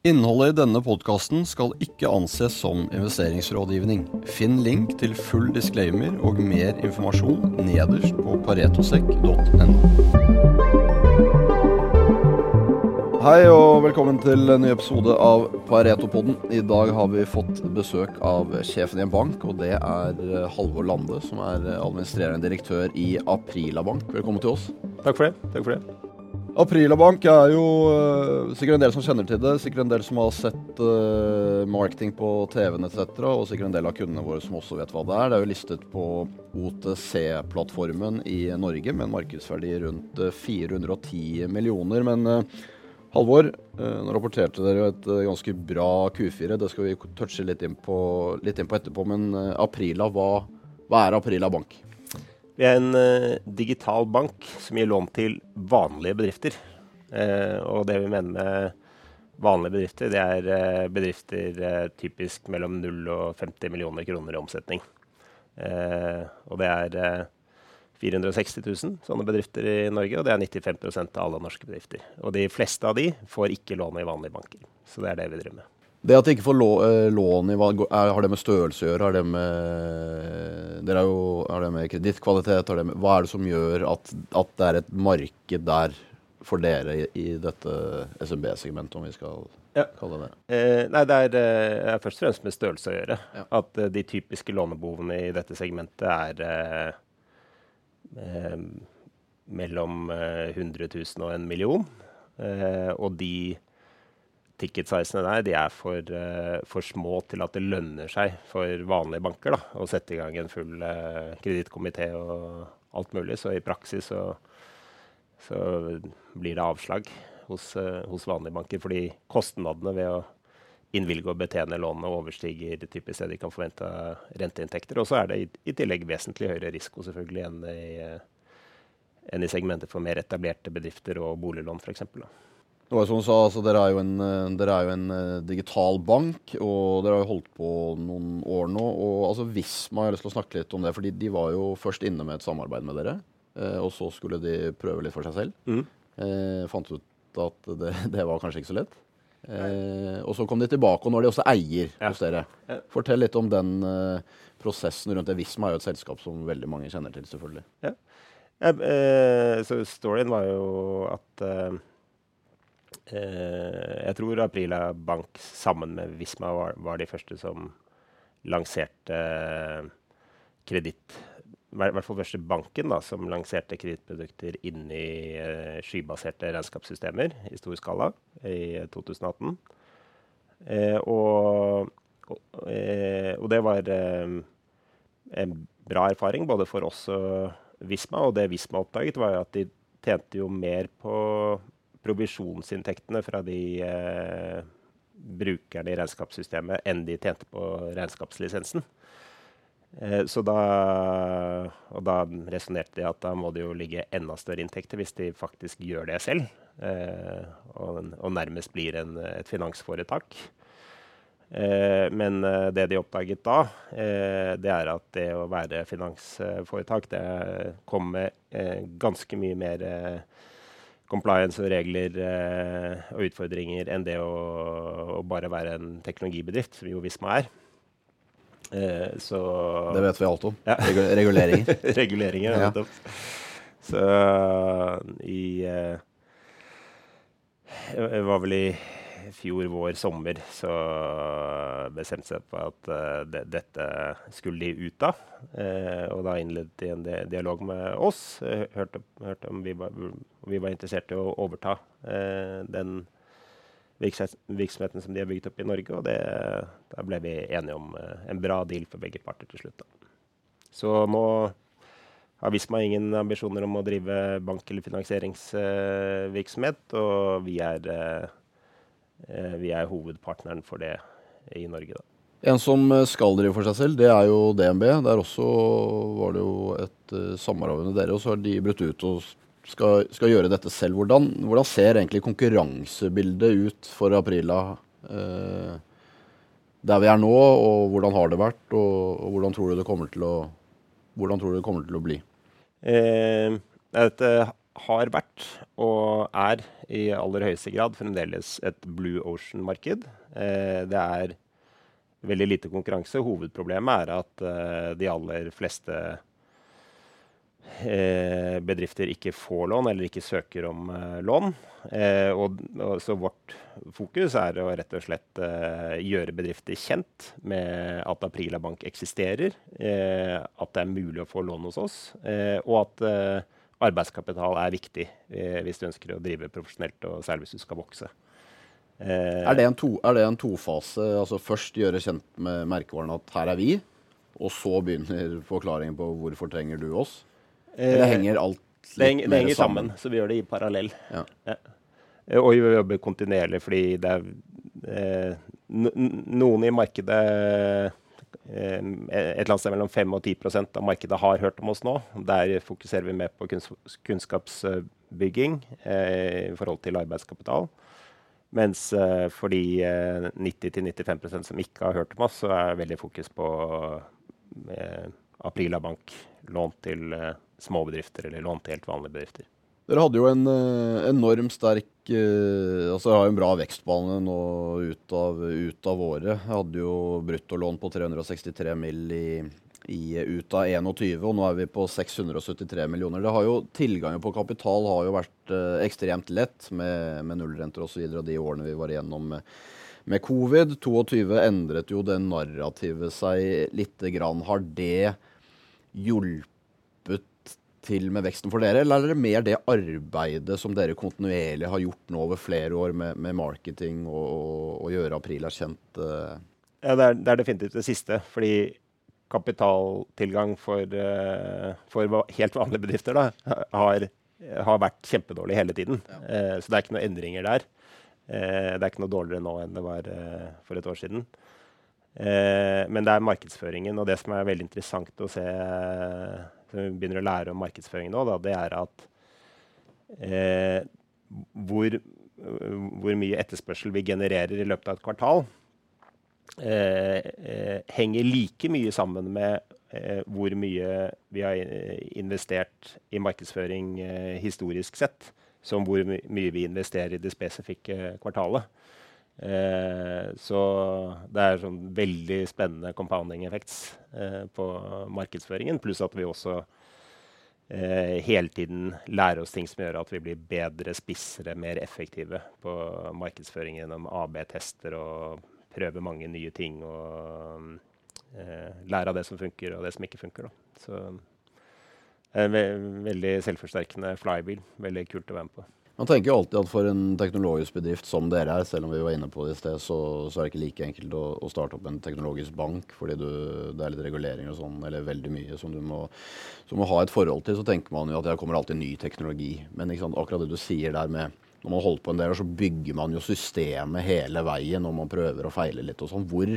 Innholdet i denne podkasten skal ikke anses som investeringsrådgivning. Finn link til full disclaimer og mer informasjon nederst på paretosek.no. Hei og velkommen til en ny episode av Paretopodden. I dag har vi fått besøk av sjefen i en bank, og det er Halvor Lande, som er administrerende direktør i Aprila Bank. Velkommen til oss. Takk for det. Takk for det. Aprila Bank er jo uh, sikkert en del som kjenner til det. Sikkert en del som har sett uh, marketing på TV-en etc. Og sikkert en del av kundene våre som også vet hva det er. Det er jo listet på OTC-plattformen i Norge med en markedsverdi rundt uh, 410 millioner. Men Halvor, nå rapporterte dere et ganske bra Q4. Det skal vi touche litt inn på, litt inn på etterpå. Men Aprila, hva, hva er Aprila Bank? Vi er en uh, digital bank som gir lån til vanlige bedrifter. Uh, og det vi mener med vanlige bedrifter, det er uh, bedrifter typisk mellom 0 og 50 millioner kroner i omsetning. og det er 460 000 sånne bedrifter i Norge, og det er 95% av alle norske bedrifter. Og de fleste av de får ikke lån i vanlige banker. Så det er det vi driver med. Det at de ikke får lån i Har det med størrelse å gjøre? Har det med, dere er jo, har det med kredittkvalitet? Hva er det som gjør at, at, det er et marked der for dere i, i dette SMB-segmentet, om vi skal ja. kalle det eh, Nei, det er, er, først og fremst med størrelse å gjøre. Ja. At uh, de typiske lånebehovene i dette segmentet er uh, mellom 100 000 og en million. og de ticketsizene der de er for, uh, for, små til at det lønner seg for vanlige banker da, å sette i gang en full uh, kredittkomité og alt mulig. Så i praksis så, så blir det avslag hos, uh, hos, vanlige banker. Fordi kostnadene ved å innvilge og betjene lånene overstiger typisk det de kan forvente av renteinntekter. Og så er det i, i, tillegg vesentlig høyere risiko selvfølgelig enn i, enn i segmentet for mer etablerte bedrifter og boliglån f.eks. Det var jo som du sa, altså, dere, er jo en, eh, er jo en uh, digital bank, og dere har jo holdt på noen år nå. og altså, Visma, har lyst til å snakke litt om det, fordi de var jo først inne med et samarbeid med dere. Uh, og så skulle de prøve litt for seg selv. Mm. Uh, fant ut at det, det, var kanskje ikke så lett. og så kom de tilbake, og nå er de også eier ja. hos dere. Fortell litt om den prosessen rundt det. Visma er jo et selskap som veldig mange kjenner til, selvfølgelig. Ja. så storyen var jo at Eh, jeg tror Aprila Bank sammen med Visma var, var de første som lanserte kreditt I hvert fall første banken da, som lanserte kredittprodukter inni uh, skybaserte regnskapssystemer i stor skala i 2018. Eh, og, og, eh, og, det var eh, en bra erfaring både for oss og Visma. Og det Visma oppdaget, var at de tjente jo mer på provisjonsinntektene fra de eh, brukerne i regnskapssystemet enn de tjente på regnskapslisensen. Eh, så da, og da resonnerte de at da må det jo ligge enda større inntekter hvis de faktisk gjør det selv, eh, og, og, nærmest blir en, et finansforetak. Eh, men eh, det de oppdaget da, eh, det er at det å være finansforetak det kommer ganske mye mer compliance og regler eh, og utfordringer enn det å, å, bare være en teknologibedrift, som jo Visma er. Eh, så Det vet vi alt om. Ja. Reguleringer. Reguleringer, ja. Så i eh, Jeg var vel i fjor vår sommer så bestemte seg på at uh, det, dette skulle de ut av. Uh, og da innledet de en dialog med oss. Uh, hørte, hørte, om vi var, vi var, interessert i å overta den virksomheten som de har bygget opp i Norge. Og det, da ble vi enige om en bra deal for begge parter til slutt. Da. Så nå har Visma ingen ambisjoner om å drive bank- eller finansieringsvirksomhet, og vi er Eh, vi er hovedpartneren for det i Norge. da. En som eh, skal drive for seg selv, det er jo DNB. Der også var det jo et uh, samarbeid med dere, og så har de brutt ut og skal, skal gjøre dette selv. Hvordan, hvordan, ser egentlig konkurransebildet ut for Aprila eh, der vi er nå, og hvordan har det vært, og, og hvordan tror du det kommer til å, hvordan tror du det kommer til å bli? Eh, dette har vært, og er i aller høyeste grad, fremdeles et blue ocean-marked. Eh, det er veldig lite konkurranse. Hovedproblemet er at eh, de aller fleste eh, bedrifter ikke får lån, eller ikke søker om eh, lån. Eh, og, og, så vårt fokus er å rett og slett eh, gjøre bedrifter kjent med at Aprila Bank eksisterer, at det er mulig å få lån hos oss, og at arbeidskapital er viktig hvis du ønsker å drive profesjonelt, og særlig hvis du skal vokse. Eh, er, det to, er, det en tofase? Altså Først gjøre kjent med merkevaren at her er vi, og så begynner forklaringen på hvorfor trenger du oss? Eller eh, henger alt litt det henger, det henger sammen. sammen? Så vi gjør det i parallell. Ja. Ja. Eh, og vi jobber kontinuerlig fordi det er eh, noen i markedet eh, et eller annet sted mellom 5 og 10% av markedet har hørt om oss nå. Der fokuserer vi mer på kunnskapsbygging eh, i forhold til arbeidskapital. Mens uh, for de uh, 90-95% som ikke har hørt om oss, så er veldig fokus på uh, Aprila Bank. Lån til småbedrifter eller lån til helt vanlige bedrifter. Dere hadde jo en uh, enormt sterk altså Dere har jo en bra vekstbane nå ut av, ut av året. Jeg hadde jo bruttolån på 363 mill. i i, ut av 21, og nå er vi på 673 millioner. Det har jo, Tilgangen på kapital har jo vært eh, ekstremt lett med, med nullrenter osv. Og, og de årene vi var igjennom med, med covid. 22 endret jo det narrativet seg lite grann. Har det hjulpet til med veksten for dere, eller er det mer det arbeidet som dere kontinuerlig har gjort nå over flere år med, med marketing og, og, og gjøre Aprila kjent? Uh... Ja, det er, det er definitivt det siste. fordi kapitaltilgang for, uh, for helt vanlige bedrifter da, har, har, vært kjempedårlig hele tiden. Ja. Uh, så det er ikke noen endringer der. Det er ikke noe dårligere nå enn det var for et år siden. men det er markedsføringen, og det som er veldig interessant å se som vi begynner å lære om markedsføring nå, da, det er at hvor, hvor mye etterspørsel vi genererer i løpet av et kvartal, Eh, eh, henger like mye sammen med eh, hvor mye vi har investert i markedsføring historisk sett, som hvor my mye vi investerer i det spesifikke kvartalet. Eh, så det er sånn veldig spennende compounding effects eh, på markedsføringen. Pluss at vi også eh, hele tiden lærer oss ting som gjør at vi blir bedre spissere, mer effektive på markedsføring gjennom AB-tester og prøve mange nye ting og eh, lære av det som funker, og det som ikke funker. Da. Så en ve veldig selvforsterkende flybil. Veldig kult å være med på. Man tenker jo alltid at for en teknologisk bedrift som dere er, selv om vi var inne på det i sted, så, så er det ikke like enkelt å, å, starte opp en teknologisk bank, fordi du, det er litt reguleringer og sånn, eller veldig mye som du må, som må, ha et forhold til. Så tenker man jo at det kommer alltid ny teknologi. Men akkurat det du sier der med når man holder på en del så bygger man jo systemet hele veien, og man prøver å feile litt og sånn. Hvor,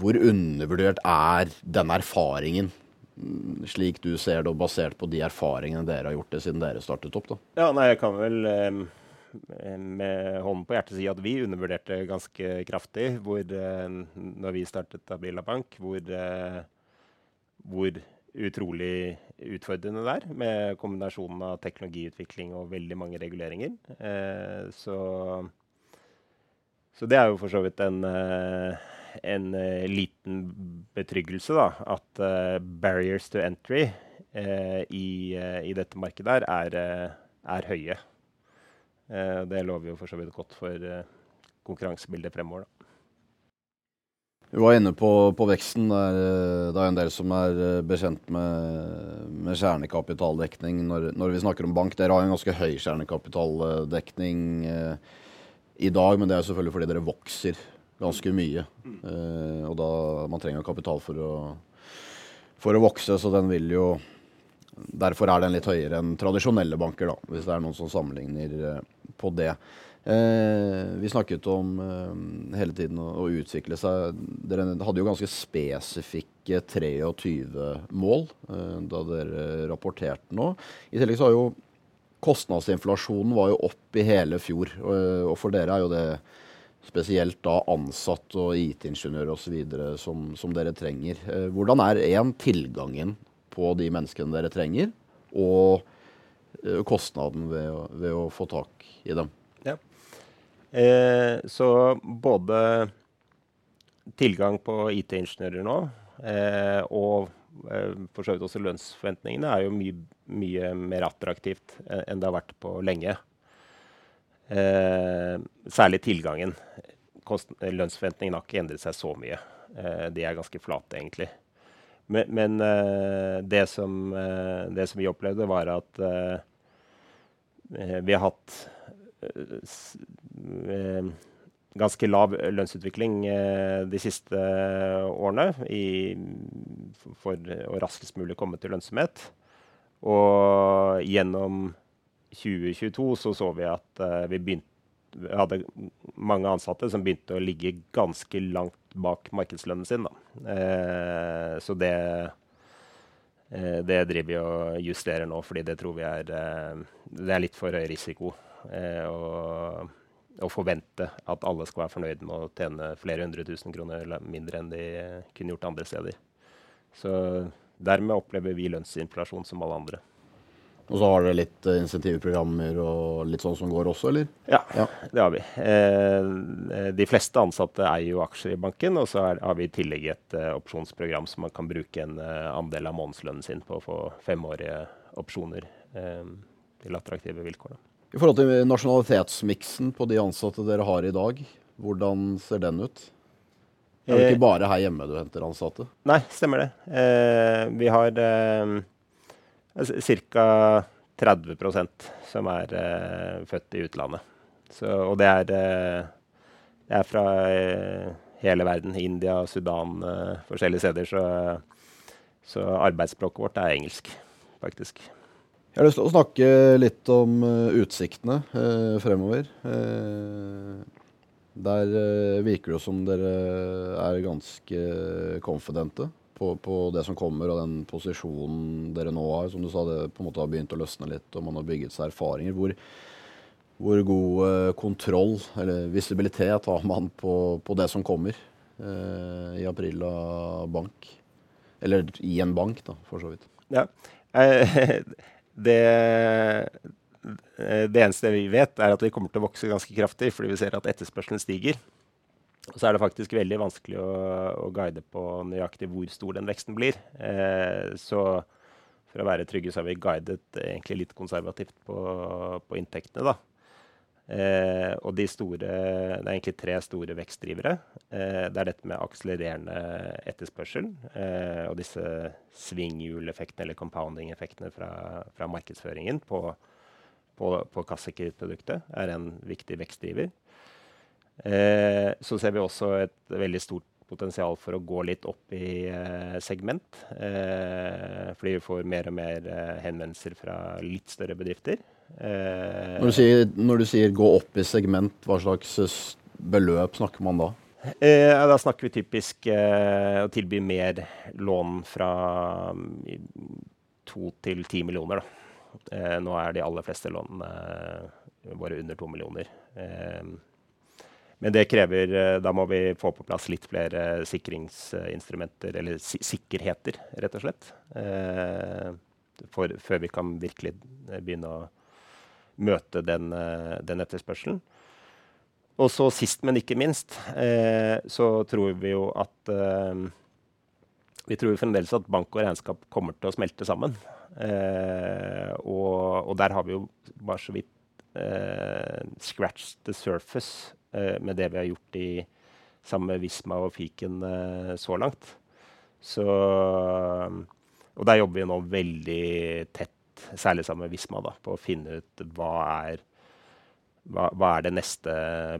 hvor undervurdert er denne erfaringen, slik du ser det, og basert på de erfaringene dere har gjort det siden dere startet opp? da? Ja, nei, jeg kan vel um, med hånden på hjertet si at vi undervurderte ganske kraftig hvor, når vi startet Abrila Bank, hvor, eh, hvor utrolig utfordrende det er med kombinasjonen av teknologiutvikling og veldig mange reguleringer. Eh, så, så, det er jo for så vidt en, eh, en uh, liten betryggelse, da. At uh, barriers to entry uh, i, i, dette markedet er, er høye. det lover jo for så vidt godt for konkurransebildet fremover. da. Du var inne på, på veksten. Det er, det er, en del som er eh, bekjent med, med kjernekapitaldekning når, når, vi snakker om bank. Dere har en ganske høy kjernekapitaldekning eh, i dag, men det er selvfølgelig fordi dere vokser ganske mye. Eh, og da man trenger kapital for å, for å vokse, så den vil jo Derfor er den litt høyere enn tradisjonelle banker, da, hvis det er noen som sammenligner eh, på det. Eh, vi snakket om eh, hele tiden å, å, utvikle seg. Dere hadde jo ganske spesifikke 23 mål eh, da dere rapporterte nå. I tillegg så har jo kostnadsinflasjonen var jo opp i hele fjor. Og, og for dere er jo det spesielt da ansatt og IT-ingeniører osv. Som, som dere trenger. Eh, hvordan er én tilgangen på de menneskene dere trenger? og uh, kostnaden ved å, ved å, få tak i dem. Ja. Eh, så både tilgang på IT-ingeniører nå eh, og eh, for så vidt også lønnsforventningene er jo mye, mye mer attraktivt enn det har vært på lenge. Eh, særlig tilgangen. Kost, lønnsforventningen har ikke endret seg så mye. Eh, de er ganske flate, egentlig. Men, men eh, det, som, eh, det, som, vi opplevde, var at eh, vi har hatt ganske lav lønnsutvikling de siste årene i, for å raskest mulig komme til lønnsomhet. Og gjennom 2022 så så vi at vi begynte vi hadde mange ansatte som begynte å ligge ganske langt bak markedslønnen sin. Uh, så det, uh, det driver vi og justerer nå, fordi det tror vi er, det er litt for høy risiko. Å, å, forvente at alle skal være fornøyd med å tjene flere hundre tusen kroner mindre enn de kunne gjort andre steder. Så dermed opplever vi lønnsinflasjon som alle andre. Og så har dere litt uh, insentivprogrammer og litt sånn som går også, eller? Ja, ja. det har vi. Eh, de fleste ansatte eier jo aksjer i banken, og så er, har vi i tillegg et uh, opsjonsprogram som man kan bruke en uh, andel av månedslønnen sin på å få femårige opsjoner eh, til attraktive vilkår. Da. I forhold til nasjonalitetsmiksen på de ansatte dere har i dag, hvordan ser den ut? Det er jo ikke bare her hjemme du henter ansatte? Nei, stemmer det. vi har ca. 30% som er eh, født i utlandet. Så, og det er, eh, det er fra eh, hele verden. India, Sudan, forskjellige steder. Så, så arbeidsspråket vårt er engelsk, faktisk. Jeg har lyst til å snakke litt om utsiktene fremover. der virker det som dere er ganske confidente på, på, det som kommer, og den posisjonen dere nå har. Som du sa, det på en måte har begynt å løsne litt, og man har bygget seg erfaringer. Hvor, hvor god eh, kontroll, eller visibilitet, har man på, på det som kommer eh, i april av bank? Eller i en bank, da, for så vidt. Ja. Det, det eneste vi vet, er at vi kommer til å vokse ganske kraftig, fordi vi ser at etterspørselen stiger. Og så er det faktisk veldig vanskelig å, å, guide på nøyaktig hvor stor den veksten blir. Eh, så for å være trygge så har vi guidet egentlig litt konservativt på, på inntektene. da. Eh, og de store, Det er egentlig tre store vekstdrivere. Eh, det er dette med akselererende etterspørsel eh, og disse svinghjuleffektene eller compounding-effektene fra, fra, markedsføringen på, på, på kassekredittproduktet er en viktig vekstdriver. Eh, så ser vi også et veldig stort potensial for å gå litt opp i eh, segment. Eh, fordi vi får mer og mer eh, henvendelser fra litt større bedrifter. Eh, når du, sier, når, du sier, 'gå opp i segment', hva slags beløp snakker man da? Eh, da snakker vi typisk å tilby mer lån fra mm, to til ti millioner. nå er de aller fleste lånene bare under to millioner. Men det krever eh, Da må vi få på plass litt flere sikringsinstrumenter, eller si sikkerheter, rett og slett. Eh, for, før vi kan virkelig eh, begynne å møte den, eh, den etterspørselen. Og så sist, men ikke minst, eh, så tror vi jo at eh, Vi tror fremdeles at bank og regnskap kommer til å smelte sammen. Og, og, der har vi jo bare så vidt scratched the surface Eh, med det vi har gjort i sammen med Visma og Fiken eh, så langt. Så, og der jobber vi nå veldig tett, særlig sammen med Visma, da, på å finne ut hva er, hva, hva er det neste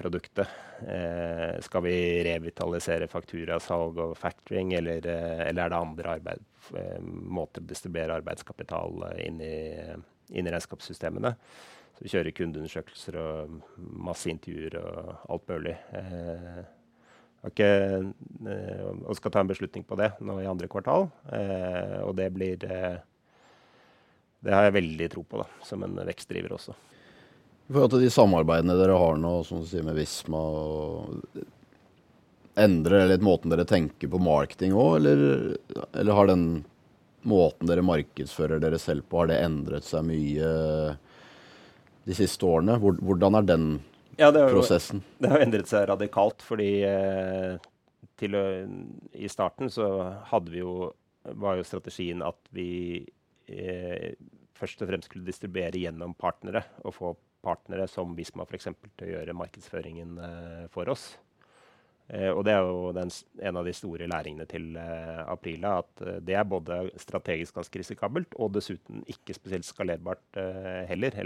produktet. Eh, skal vi revitalisere fakturasalg og factoring, eller, eh, eller er det andre arbeid, måter å distribuere arbeidskapital inn i, inn i regnskapssystemene? Så vi kjører kundeundersøkelser og masse intervjuer og alt mulig. Eh, ikke, eh, og skal ta en beslutning på det nå i andre kvartal. Eh, og det blir eh, Det har jeg veldig tro på da, som en vekstdriver også. I forhold til de samarbeidene dere har nå, som du sier med Visma Endrer det litt måten dere tenker på marketing òg, eller, eller, har den måten dere markedsfører dere selv på, har det endret seg mye de siste årene? Hvordan er den ja, det har jo, prosessen? Det har endret seg radikalt, fordi eh, til, i starten så hadde vi jo var jo strategien at vi eh, først og fremst skulle distribuere gjennom partnere og få partnere som Visma f.eks. til å gjøre markedsføringen eh, for oss. Eh, og det er jo den, en av de store læringene til eh, Aprila. At eh, det er både strategisk ganske risikabelt og dessuten ikke spesielt skalerbart eh, heller.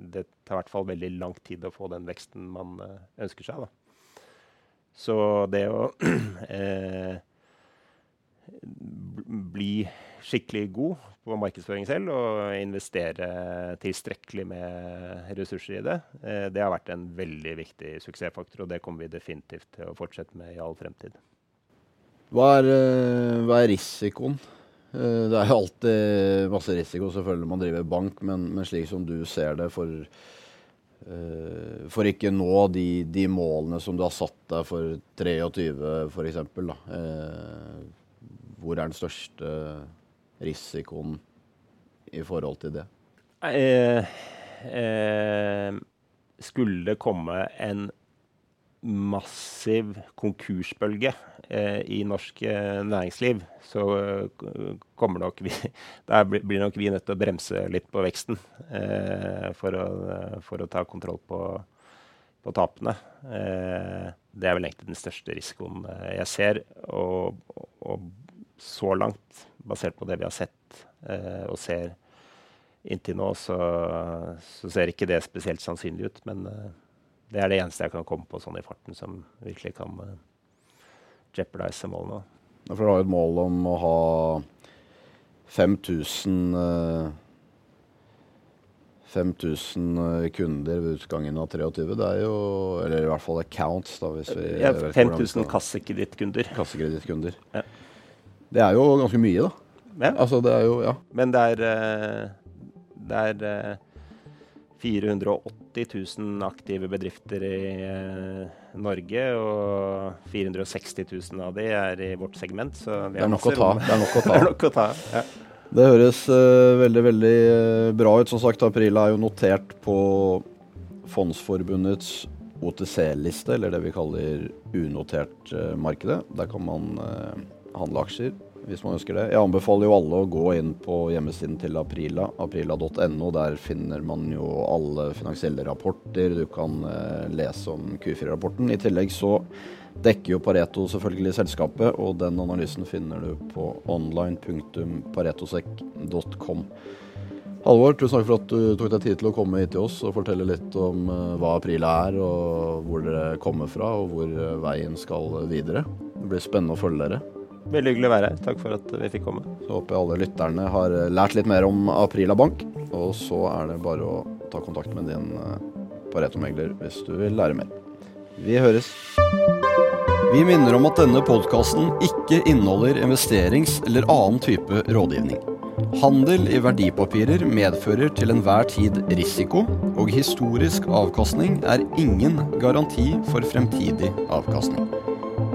Det tar i hvert fall veldig lang tid å få den veksten man eh, ønsker seg. Da. Så det å eh, bli skikkelig god på markedsføring selv og investere tilstrekkelig med ressurser i det. Eh, det har vært en veldig viktig suksessfaktor, og det kommer vi definitivt til å fortsette med i all fremtid. Hva er, eh, hva er risikoen? Eh, det er jo alltid masse risiko selvfølgelig når man driver bank, men, men slik som du ser det for, for ikke nå de, de, målene som du har satt deg for 23 f.eks. Hvor er den største risikoen i forhold til det? Eh, eh, skulle det komme en massiv konkursbølge eh, i norsk eh, næringsliv, så uh, kommer nok vi Der blir nok vi nødt til å bremse litt på veksten eh, for å, for, å, ta kontroll på, på tapene. Eh, det er vel egentlig den største risikoen jeg ser. Og, og, så langt, basert på det vi har sett eh, og ser inntil nå, så, så, ser ikke det spesielt sannsynlig ut. Men eh, det er det eneste jeg kan komme på sånn i farten som virkelig kan uh, jeopardize målene. Ja, for du har jo et mål om å ha 5000 5000 eh, kunder ved utgangen av 23. Det er jo Eller i hvert fall accounts, da. Hvis vi ja, 5000 kassekredittkunder. Kassekredittkunder. Ja. Det er jo ganske mye, da. Ja. Altså, det er jo Ja. Men det er, eh, det er 480 eh, 000 aktive bedrifter i eh, Norge, og 460 000 av de er i vårt segment. Så det, er nok å ta. det er nok å ta. det, nok å ta ja. det høres uh, veldig, veldig bra ut. Som sagt, april er jo notert på Fondsforbundets OTC-liste, eller det vi kaller unotert uh, markedet. Der kan man uh, handle aksjer hvis man ønsker det. Jeg anbefaler jo alle å gå inn på hjemmesiden til Aprila, aprila.no. Der finner man jo alle finansielle rapporter. Du kan eh, lese om Q4-rapporten. I tillegg så dekker jo Pareto selvfølgelig selskapet, og den analysen finner du på online.paretosek.com. Halvor, tusen takk for at du tok deg tid til å komme hit til oss og fortelle litt om uh, hva Aprila er, og hvor dere kommer fra, og hvor uh, veien skal videre. Det blir spennende å følge dere. Veldig hyggelig å være her. Takk for at vi fikk komme. Så håper jeg alle lytterne har lært litt mer om Aprila Bank. Og så er det bare å ta kontakt med din eh, Pareto-megler hvis du vil lære mer. Vi høres. Vi minner om at denne podkasten ikke inneholder investerings- eller annen type rådgivning. Handel i verdipapirer medfører til enhver tid risiko, og historisk avkastning er ingen garanti for fremtidig avkastning.